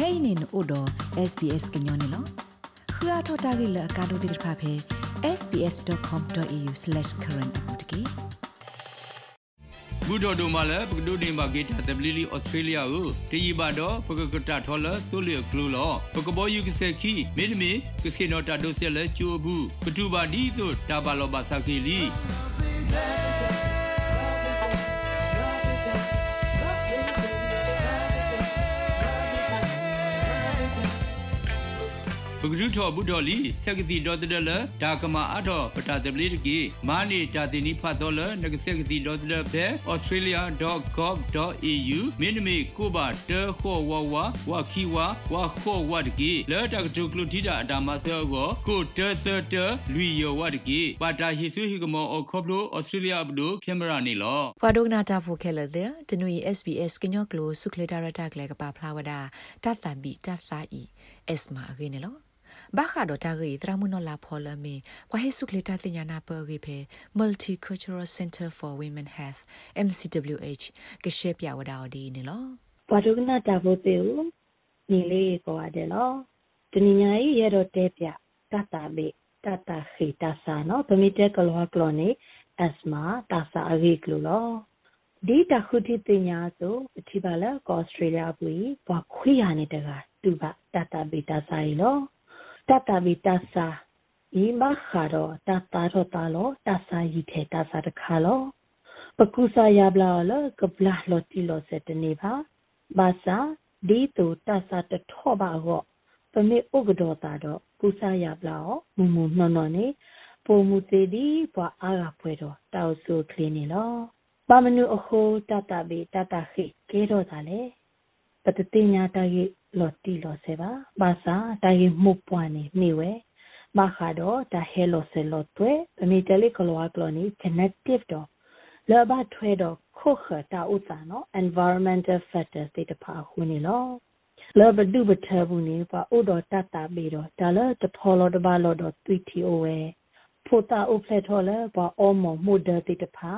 kainin odo sbs gnyone lo khua thota gi la ka do dir pha phe sbs.com.au/current apotki ဘူးတော်တို့မှလည်းပကဒိုနေမှာဂေတာတဘလီလီဩစတြေးလျကိုတည်ပါတော့ပကကတာထော်လဆိုလျကလူလောပကဘောယူကစခီမေဒမီကစကေနော်တာဒိုဆဲလဲချိုဘူးကတူပါဒီဆိုတာဘာလောဘာစကီလီ ပဂရုထောဘုဒ္ဓလီစက်ကတိဒေါ်တဒလဒါကမာအတော်ပတာတပလီတကီမာနေတာတင်နီဖတ်တော်လနကစက်ကတိဒေါ်တဒဖဲ australia.gov.au မင်းမေကိုပါတဲခောဝဝဝခီဝဝခောဝတကီလဲတကတုကလူတီတာအတာမဆောကိုကိုတဲသတလူယောဝတကီပါတာဟီဆူဟီကမောခေါပလို australia ဘဒိုကင်မရာနီလောဖွာဒိုနာတာဖိုခဲလတဲ့တနွေ SBS ကညော့ကလိုဆုခလေတာရတာကလေကပါဖလာဝဒတတ်တန်ဘီတတ်စာအီ S မာအဂိနေလော ဘာခါဒတာဂီတရမနလာဖော်လမီကွာဟေဆုကလေတာတင်ညာနာပဂီဖေ Multicultural Center for Women Health MCWH ကရှေပြဝဒါဒီနေလောဘာဒုကနာတာဖို့တေဦးညီလေးကိုရတယ်လောတနညာကြီးရတော့တဲပြတတာဘေတတာခေတဆာနော်ဗမီတဲကလောကလောနေအစမာတာစာအဂီကလိုလောဒီတခုတိတင်ညာဆိုအထိပါလဲကောဩစတြေးလျဘူးဘာခွေးရနေတကတူပါတတာဘေတာစာရီလော တတဗီတဆာဤမခါတော့တတာတော့တာလို့တဆာရီထဲတဆာတခါလို့ပကုစာယဘလာလကပလာလော်တီလော်စက်တနေပါဘာသာဒီတူတဆာတထောပါတော့ပမေဥကဒေါ်တာတော့ကုစာယဘလာမူမူနော်နော်နေပုံမူသေးဒီပွာအားကဖွဲတော့တောက်ဆူခလင်းနေလောပါမနုအခုတတဗီတတခိကဲတော့တာလေပတတိညာတယေ လော်တီလော်ဆေပါဘာသာတယေမှုပွားနေမိဝဲမခါတော့တဟဲလော်ဆေလော်တွဲပမီတလီကလောကလောနီ genetic တော့လောဘထွဲတော့ခုခတာဥစာနော် environmental factors တွေတဖာခုနေလောလောဘဒုဘထဘူးနေပါဥတော်တတ်တာပြီးတော့ဒါလည်းတဖော်လောတပါလောတော့သွီတီအိုဝဲဖိုတာဥဖလက်ထော်လဲပါအောမမှုဒတိတဖာ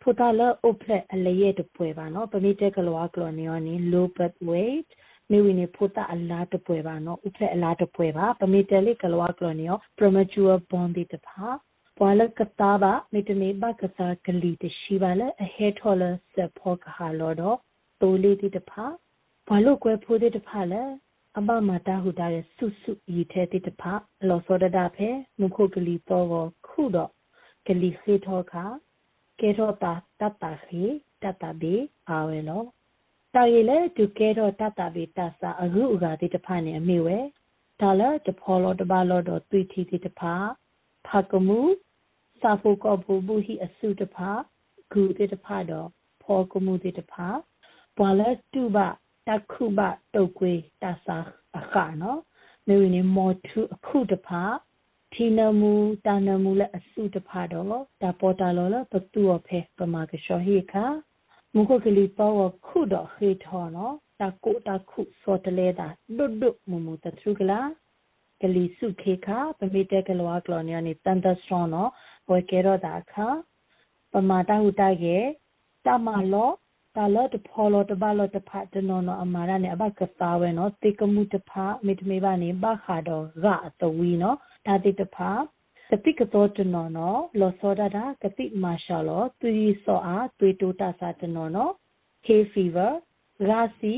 ဖူတာလအုပ်ဖလက်အလရဲ့တပွဲပါနော်ပမိတဲကလောကလောနီယောနီ low birth weight မိဝိနေဖူတာအလားတပွဲပါနော်ဥဖလက်အလားတပွဲပါပမိတဲလေးကလောကလောနီယော premature born ဒီတဖာပွာလကတာဘာမိတမေဘကစာကလီတရှိပါလေအဟဲထော်လစဖောကဟာလောတော့တိုလေးဒီတဖာဘာလို့ကွယ်ဖိုးဒီတဖာလဲအဘမတာဟူတာရဲ့ဆုဆုဤထဲတိတဖာလောစောဒတာဖဲမုခုကလီတော့ခုတော့ကလီခေထောခါကေရောတာတတခေတတဘေအာဝဲလော တာရီလေသူကေရောတတဘေတဆာအရုဥဂါတိတဖာနေအမေဝဲဒါလတဖောလောတပါလောတော့သွေထီတိတဖာဖာကမှုစာဖို့ကဘူဘူဟီအစုတဖာဂူတိတဖာတော့ဖောကမှုတိတဖာပွာလတူဘတခုဘတုတ်ကွေးတဆာအခါနော်မေဝင်နေမော်ထုအခုတဖာထီနမူတာနမူလည်းအစုတဖာတော့ဒါပေါ်တာလောလပတူအဖေပမာကရှောဟိခာ မုခကလီပေါ်ခုတော့ခေထောနော်တာကိုတာခုစောတလဲတာဒုဒုမမူတထုကလာကလီစုခေခာပမေတဲကလောကလောနီယနီတန်တစထရောနော်ဝေကေရောတာခာပမာတာဟုတာကေတမလောတာလတ်ဖော်လို့တပါလို့တဖတ်တနော်နော်အမာရနဲ့အဘကစားဝဲနော်တေကမှုတဖာမိတမေပါနေဘခါတော့ရအတဝီနော်ဒါတိတဖာ ကတိကတော့တနော်နော်လောစောဒတာကတိမာရှာလောသူရီစောအားသွေတိုတာစာတနော်နော် hay fever ရာစီ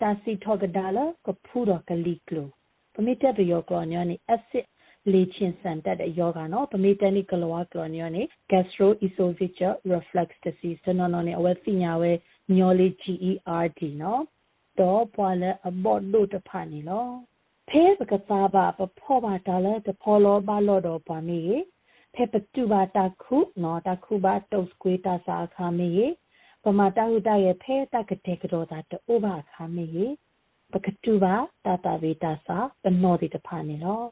တာစီထောကဒါလကဖူရကလီကလိုပမိတက်ရယောကညနေ acid လေချင်းစံတက်တဲ့ယောဂနော်ပမေတနိကလောကလောညောနေ gastroesophageal reflux disease တနော်နော်နေအဝဲပညာဝဲညောလေး GERD နော်တော့ပွာလဲအဘော့လို့တဖာနေလော ဖဲပကစားပါပဖောပါတာလဲတဖောလောပါလောတော့ပါမီဖဲပတူပါတခုနော်တခုပါတုတ်စကွေးတာစာခါမီပမာတဟုတရဲ့ဖဲတကတဲ့ကတော့တာတိုးပါခါမီပကတူပါတာတာဝေတာစာပနောတိတဖာနေလော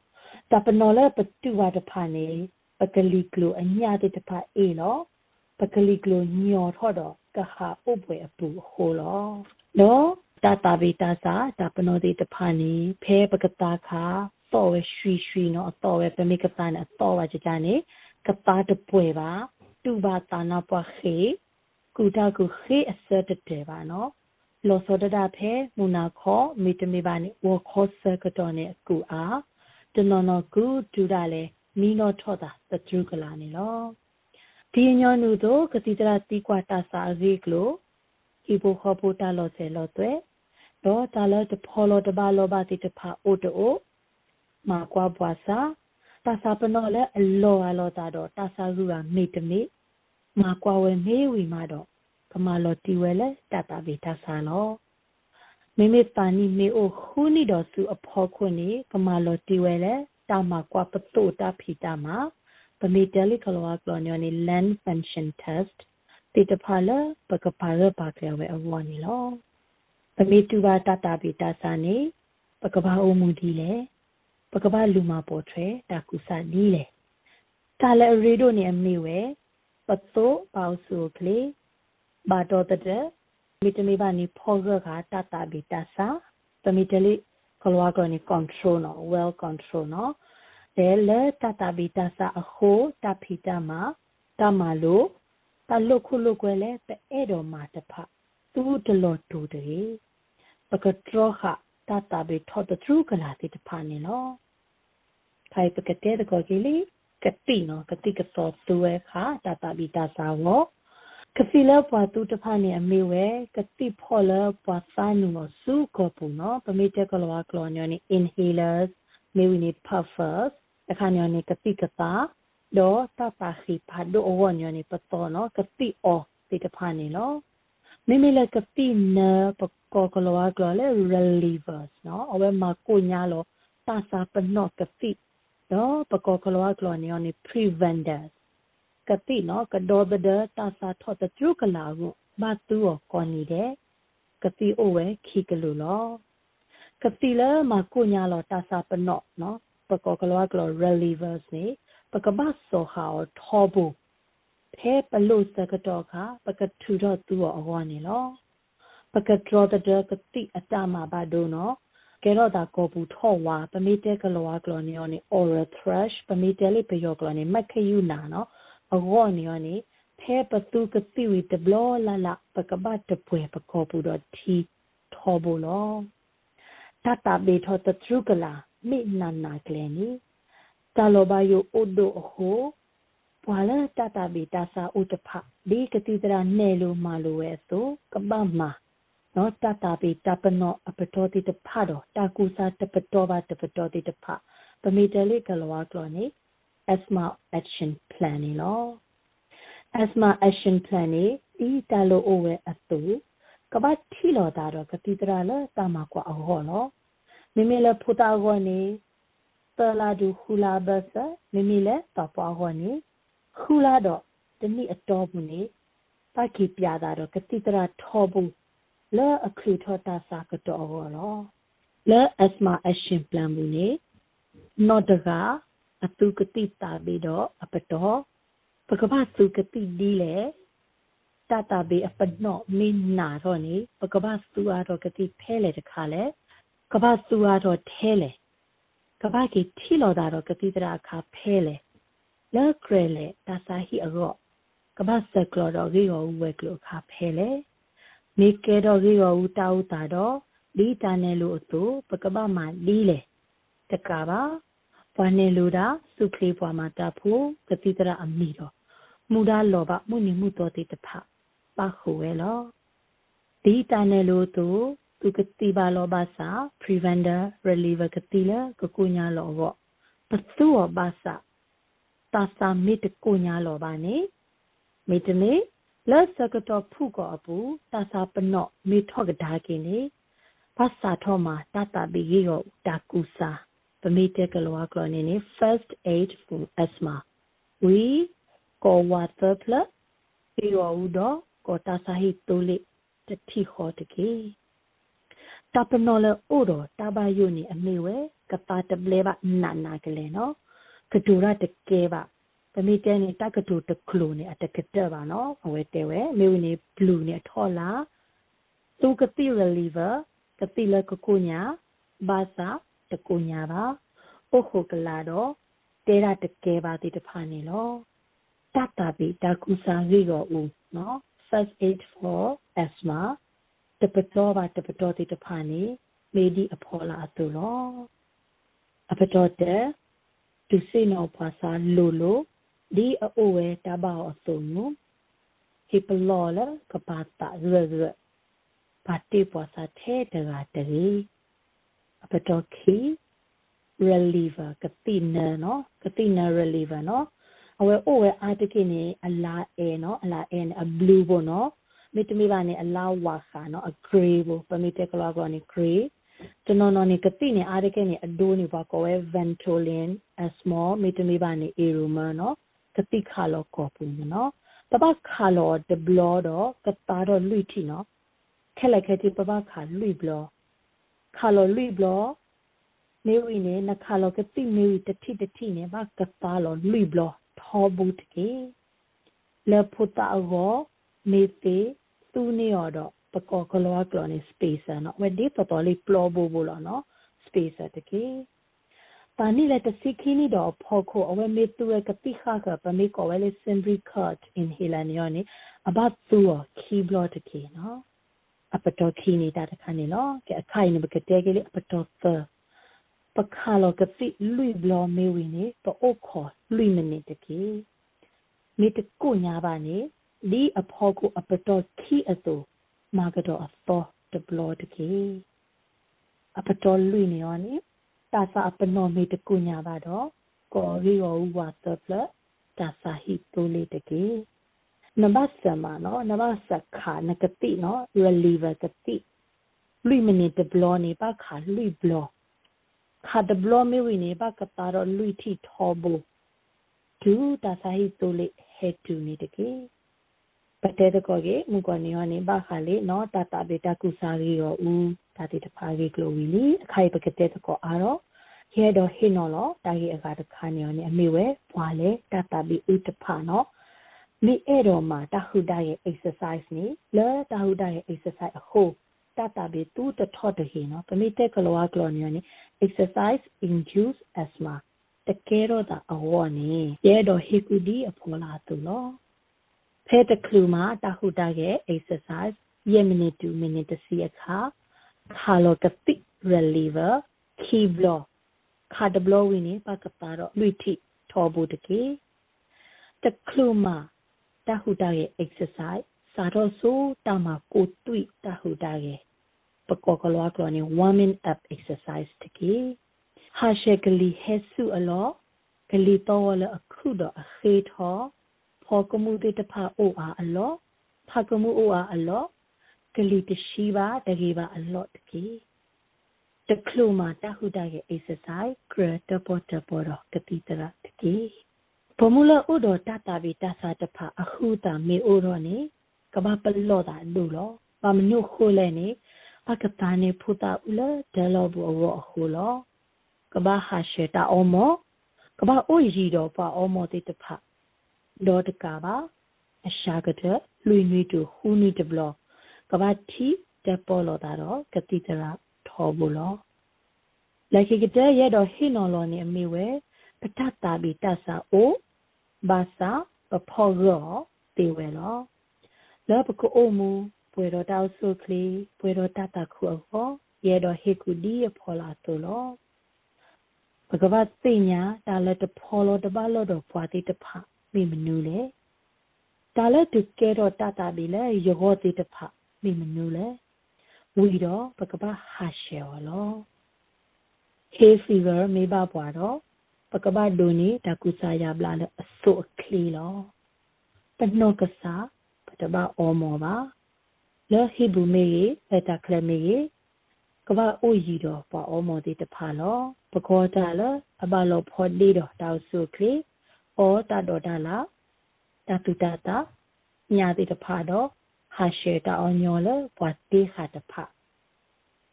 တပနောလဲပတူပါတဖာနေပကလီကလိုအညာတိတဖာအေလောပကလီကလိုညော်ထော့တော့ကခအုပ်ပွဲအပူဟိုလောနော် တတာဗေတာစာတပနောတိတဖာနေဖဲပကတာခါတော့ဝရွှီရွှီနော်အတော်ပဲပမိကတာနဲ့အတော်ပါကြကြနေကတာတပွဲပါတူပါတာနာပွားခေကူတာကူခေအစတတဲပါနော်လောစောဒတာဖဲမူနာခောမီတမီပါနေဝခောဆကတော်နေကူအားတနော်နော်ကူဒူဒါလေမီနောထောတာတထူကလာနေလောဒီညောနုတို့ကတိတရာတီကွာတာစာရီကလိုဤဘခောပူတာလောစေလောတွေ တော့တာလောတဖောလောတဘာလောဘာတိတဖာအိုတိုမာကွာဘွာစာတာစာပနောလေအလောအလောတာတော့တာစာရူရာမေတမေမာကွာဝဲမေဝီမာတော့ကမာလောတီဝဲလေတတာဗီတာစာလောမေမေပါနီမေအိုခူနီတော်စုအဖော်ခွနေကမာလောတီဝဲလေတာမာကွာပတိုတာဖီတာမာပမေတလီကလောကလောညောနီ land pension test တိတဖာလပကပါရပါကဝဲအဝနီလော ပမေတူပါတတာဗီတာစာနေပကပါအိုမူဒီလေပကပလူမာပေါ်ထွဲတာကုစာနီးလေတာလရီဒိုနေအမေဝဲပတောပေါဆူကလေဘာတော်တဲ့မိတမေပါနီဖောရခာတတာဘီတာစာပမီတလီကလောကနီ control နော် well control နော်ဒဲလေတတာဘီတာစာအခိုးတဖီတာမှာတမလို့တလုခုလုကွယ်လေတဲ့အဲ့တော်မှာတဖ သူတလို့တူတယ်ပကထရခတတာဘီထော့တထရူကလာတိတဖာနေလောဖိုင်ပကတဲ့ကိုကလေးကတိနော်ကတိကစောသူဝဲခါတတာဘီတာစာဝကစီလပွားသူတဖာနေအမေဝဲကတိဖော်လပွားစာနူမစုကပူနော်ပမေတကလောကလောညောနေ inhalers မေဝီနေ puffers အခါညောနေကတိကတာဒေါ်တတာခိဖာဒိုအဝညောနေပတော်နော်ကတိအောတိတဖာနေလော မိမိလကတိနပကောကလောကလောလေ relievers နော်အဝဲမှာကိုညာလောတာစာပနော့ကတိတော့ပကောကလောကလောနေအောင် preventers ကတိနော်ကဒေါ်ဘဒတာစာထော့တကျုကလာကိုမတူကောနီတဲ့ကတိအိုဝဲခီကလူလောကတိလဲမကိုညာလောတာစာပနော့နော်ပကောကလောကလော relievers နေပကဘဆောဟာထောဘူ ဖဲပလို့စကတော့ခပကထူတော့သူ့အဟောနေလောပကထရောတဲ့ကတိအတမဘာဒိုနော်ကဲတော့ဒါကိုဘူးထော့ဝါပမီတဲကလောကလောနေယောနေ oral thrush ပမီတဲလေးပယောကလောနေမက်ခယူနာနော်အဂောနေယောနေဖဲပသူကတိဝီတဘလလာလာပကပတ်တပွဲပကောဘူးတော့တီထောဘူးလောတတဘေထောတထရုကလာမိနနာကလေနီတလောဘယိုအိုဒိုအဟို ဘွာလာတတဘေတာစာဥတဖဒီကတိတရာနဲ့လိုမာလိုဝဲဆိုကပမာနော်တတာပိတပနောအပတော်တိတဖတော့တာကူစာတပတော်ပါတပတော်တိတဖပမီတလေးကလောကလောနေ asthma action plan နော် asthma action plan နေဒီတလိုအိုဝဲအတူကပတ်ထီလောတာတော့ကတိတရာလတာမကွာအဟောနော်မိမိလည်းဖူတာကောနေတလာဒူခူလာဘဆမိမိလည်းတပွားကောနေ ခူလာတော့တနည်းအတော်ဘူးနေပါကီပြတာတော့ကတိတရာထောဘူးလဲအခုထတာစာကတော့ရောလဲအစမအရှင်ပလန်ဘူးနေနော့တကအတုကတိတာပြီးတော့အပတော်ပကပစုကတိဒီလေတတာဘေအပနော့မင်းနာတော့နေပကပစုအားတော့ကတိဖဲလေတခါလေကပစုအားတော့ထဲလေကပကီထီလော်တာတော့ကတိတရာခါဖဲလေ လဲကရလေတာစာဟီအရော့ကပစကလော်တော့ရေရောဝဲကလောခါဖဲလေမေကဲတော့ရေရောဦးတာဦးတာတော့လီတာနယ်လို့အတူပကပမှာလီးလေတကပါဘွာနေလူတာစုခလေးဘွာမှာတဖို့ကတိတရအမိတော့မူဒါလောဘမှုနေမှုတော်တိတဖပါခုဝဲလောဒီတာနယ်လို့တူသူကတိပါလောဘစာ preventer reliever ကတိလာကကုညာလောဘပသူဝဘာစာ တာစာမိတကုညာလောဘနေမိတနေလက်စကတော့ဖုကောအပူတာစာပနော့မေထော့ကဒါကင်းနေဘာသာထောမှာတတဘီရောတာကူစာပမေတကလောကလနေနေ first aid for asthma we ko water pla ပြီးတော့ဦးတော့ကိုတာစာဟိတိုးလေတတိခေါ်တကေတပနောလအိုတော့တဘယုန်အမေဝဲကပါတပလေပါနာနာကလေးနော် ကဒူရတကဲပါပမိတဲနေတက်ကတူတကလူနေအတကတဲ့ပါနော်အဝဲတဲဝဲမေဝနေဘလူးနေထော်လာသူကတိ reliever ကတိလကကုညာဘာသာတကုညာပါပုခုကလာတော့တဲရတကဲပါတိတဖာနေလောတတပိတကုစာရီရောဦးနော် first aid for asthma တပတော်ပါတပတော်တိတဖာနေမေဒီအဖော်လာသူလောအပတော်တဲ့ သူစိနောပါစာလိုလိုဒီအိုဝဲတဘောအစုံနုဟိပလောလကပါတာရရပါတိပေါ်စာထဲတကတရီအပတော်ခီ reliever ကတိနနော်ကတိန reliever နော်အဝဲအိုဝဲအာတကိနေအလာအဲနော်အလာအဲအ blue ဘောနော်မိတမိပါနေအလာဝါခါနော်အ gray ဘောပမိတက်ကလာကောနေ gray ကျွန်တော်နော်နေကတိနေအာတကိနေအဒိုးနေပါကောဝဲ ventolin a small မိတမိပါနေ aroma နော်ကတိခါလောကောပူနော်ပပခါလော the blood တော့ကတာတော့လွိထီနော်ခက်လိုက်ခဲ့တိပပခါလွိဘလောခါလောလွိဘလောမေဝီနေနခါလောကတိမေဝီတတိတတိနေဘာကတာလောလွိဘလောထောဘူးတကေလေဖုတာအောမေတေသူနေရတော့ ပကောကလောကလောနေ space နော်ဝဲဒီတော်တော်လေးပလောဘူးဘူးလောနော် space တကေပါနီလက်တစီခီနီတော့ဖော်ခိုအဝဲမေတူရကတိခါကပမေကောဝဲလေ sembri cut in hilanion နေအဘတ်သူရ key block တကေနော်အပတော်ခီနေတာတခါနေနော်ကဲအခိုင်နေပကတဲ့ကလေးအပတော်သပခါလောကတိလွိဘလောမေဝီနေတော့အခေါ်လွိမနေတကေမိတကုညာပါနေဒီအဖော်ကိုအပတော်ခီအတူ မာကတော့အသောတဘလောတကေအပတော်လွိနေရောနေတာစာအပနောမေတကုညာပါတော့ကောရီရောဝါတပလတာစာဟီတိုလေးတကေနဘဆမနော်နဘစခါနကတိနော် reliever ကတိလွိမနေတဘလောနေပါခါလွိဘလောခါတဘလမေဝီနေဘကတာတော့လူတီထောဘူဒူတာဆိုင်တိုလေဟက်တူနေတကေ ပတဲတကောကေမူကနေရနေဘခါလေနော်တာတာဘေတာကုစာရီရောဦးတာတိတဖာကေကလိုဝီလီအခိုင်ပကတဲ့တကောအားတော့ရဲတော့ဟင်းနော်လောတာကြီးအခါတခါနေရနေအမေဝဲဘွာလေတာတာဘီဥတဖာနော်မိအဲ့တော်မှာတဟုဒရဲ့ exercise နေလဲတဟုဒရဲ့ exercise အခုတတာဘေတူတထော့တဟင်းနော်ပမိတဲ့ကလောကလောနေရနေ exercise induce asthma တကယ်တော့တာအဝေါ်နေရဲတော့ဟေကူဒီအဖော်လာသူလော ဖဲတကလူမှာတဟုတရဲ့ exercise ယမနီ2 minute စီအခါခါလောကတိ reliever key block ခါဒဘလဝင်းနေပကပါတော့လွိထိထောဘူးတကေတကလူမှာတဟုတရဲ့ exercise စာတော့ဆိုတမကိုတွေ့တဟုတရဲ့ပကောကလောကလောနေ warming up exercise တကေဟာရှက်ကလီဟဲဆုအလောကလီတော့လအခုတော့အခေထော ဖောကမှုတေတဖာအိုအားအလောဖာကမှုအိုအားအလောကလီတရှိပါတကေပါအလောတကေတကလူမာတဟုတရဲ့ exercise ကရတပေါ်တပေါ်တော့ကတိတရတကေပမူလဥဒတတာဘီတသတဖာအခုတာမေအိုတော့နေကဘာပလောတာလူလောပမနုခိုလဲနေပကတာနေဖူတာဦးလဒလောဘူအဝအခုလောကဘာဟာရှေတာအောမောကဘာအိုရီတော့ပါအောမောတိတဖ ဒေါ်တကပါအရှာကတဲ့လူနွေတူဟူနီတဘလကဘာတီတပေါ်လောတာတော့ကတိတရာထောဘူးလောလက်ခိကတဲ့ရတော့ဟိနော်လောနေအမေဝဲပတတာဘီတဆာအိုဘာသာပဖောရောတေဝဲလောလောပကိုအိုမူပွေတော့တောက်ဆုခလီပွေတော့တတခုအောရဲတော့ဟေကူဒီရဖောလာတူလောဘဂဝတ်သိညာဒါလည်းတဖောလောတပါလို့တော့ဖွာတိတဖ မိမနူးလေဒါလည်းတကယ်တော့တတပြီလေယောတိတဖမိမနူးလေဝီတော့ဘဂဝတ်ဟာရှေောလော hay fever မေဘပွားတော့ပကပဒိုနီတကုစာရပလာလအစုအခလီလောပနောကစာပတဘာအောမောပါလဟိဘူမေရေပတကလမေရေကဘာအိုရီတော့ပါအောမောတိတဖာလောပကောတာလအဘလောဖော်ဒီတော့တောက်စုခလီ ဩတတော်တာလာတတုတတာညာတိတဖာတော့ဟာရှေတာအောင်ညောလဘွာတိခါတဖာ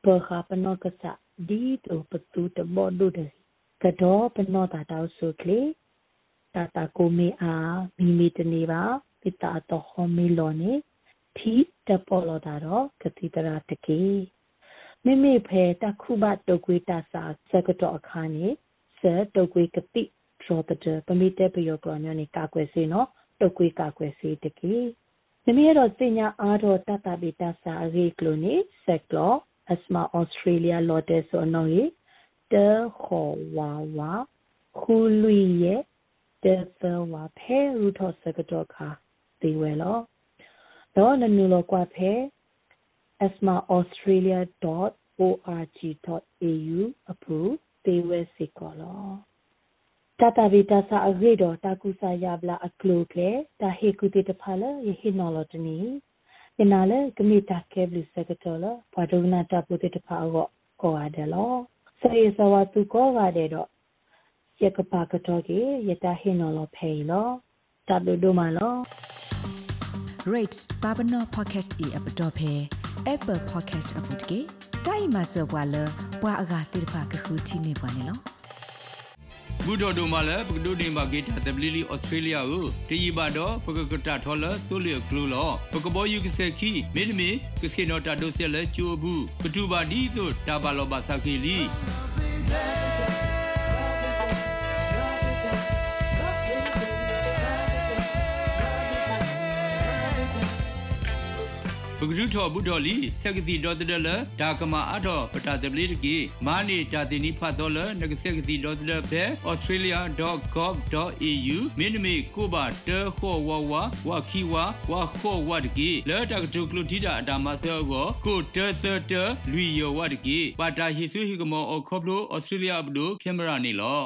ပခါပနောကစာဒီတုပတူတဘောဒုတဲ့ကတော့ပနောတာတောက်ဆုကလေတာတာကိုမေအားမိမိတနေပါပိတာတော့ဟောမေလောနေသီတပေါ်လောတာတော့ကတိတရာတကေမိမိဖဲတခုဘတုတ်ကွေးတဆာစကတော့အခါနေစတုတ်ကွေးကတိ ဒရောတတပမိတဲ့ပယောကရောညနေကာကွယ်စေနော်တုတ်ကွေးကာကွယ်စေတကေနမီတော့စညာအားတော့တတပိတဆာရေကလိုနီဆက်ကလောအစမာဩစတြေးလျလော်တက်ဆိုနော်ရီတေခေါ်ဝါဝါခူလူရဲ့တေသဝါဖဲရူထောစကတော့ခါဒီဝဲလောတော့နနူလောကွာဖဲ asmaaustralia.org.au approve သေဝဲစီကောလော တတဗီတဆာအဂရိတော်တကုစာယဘလာအကလုကလေတဟေကုတိတဖလာယဟိနော်လတနီယနာလေကမိတာကေဘလူစကတော်လဘာဒုနာတပုတိတဖာကောကောရတယ်လောစေရစဝတုကောရတယ်တော့ယကပါကတော်ကြီးယတဟိနော်လဖေလောတဘဒုမလော rate babano podcast e app dot phe apple podcast app တကေတိုင်မဆောဘွာလဘွာအဂါတိဖာကခုတီနေပါ နေလောဘူးတော်တို့မှလည်းပကတိုနေမှာဂေတာတပလီလီဩစတြေးလျကိုတရီပါတော့ပကကတာထော်လဆိုလီကလူလောပကဘောယူကစခီမင်းမီကစီနော်တာဒိုဆက်လက်ချိုဘူးပတူပါဒီဆိုတာဘာလောပါစကီလီ ပကရုထောဘုဒ္ဓလီဆက်ကစီဒေါ်တဒလဒါကမာအတော်ပတာတပလီတကီမာနီတာတင်နီဖတ်တော်လနကဆက်ကစီဒေါ်တဒဖဲ australia.gov.au မင်းနမီကိုပါတေခေါ်ဝဝဝခီဝဝခေါ်ဝတကီလဲတကတုကလူတီတာအတာမဆောကိုကိုတေသတလူယောဝတကီပါတာဟီဆူဟီကမောအခဘလို australia ဘဒိုကင်မရာနီလော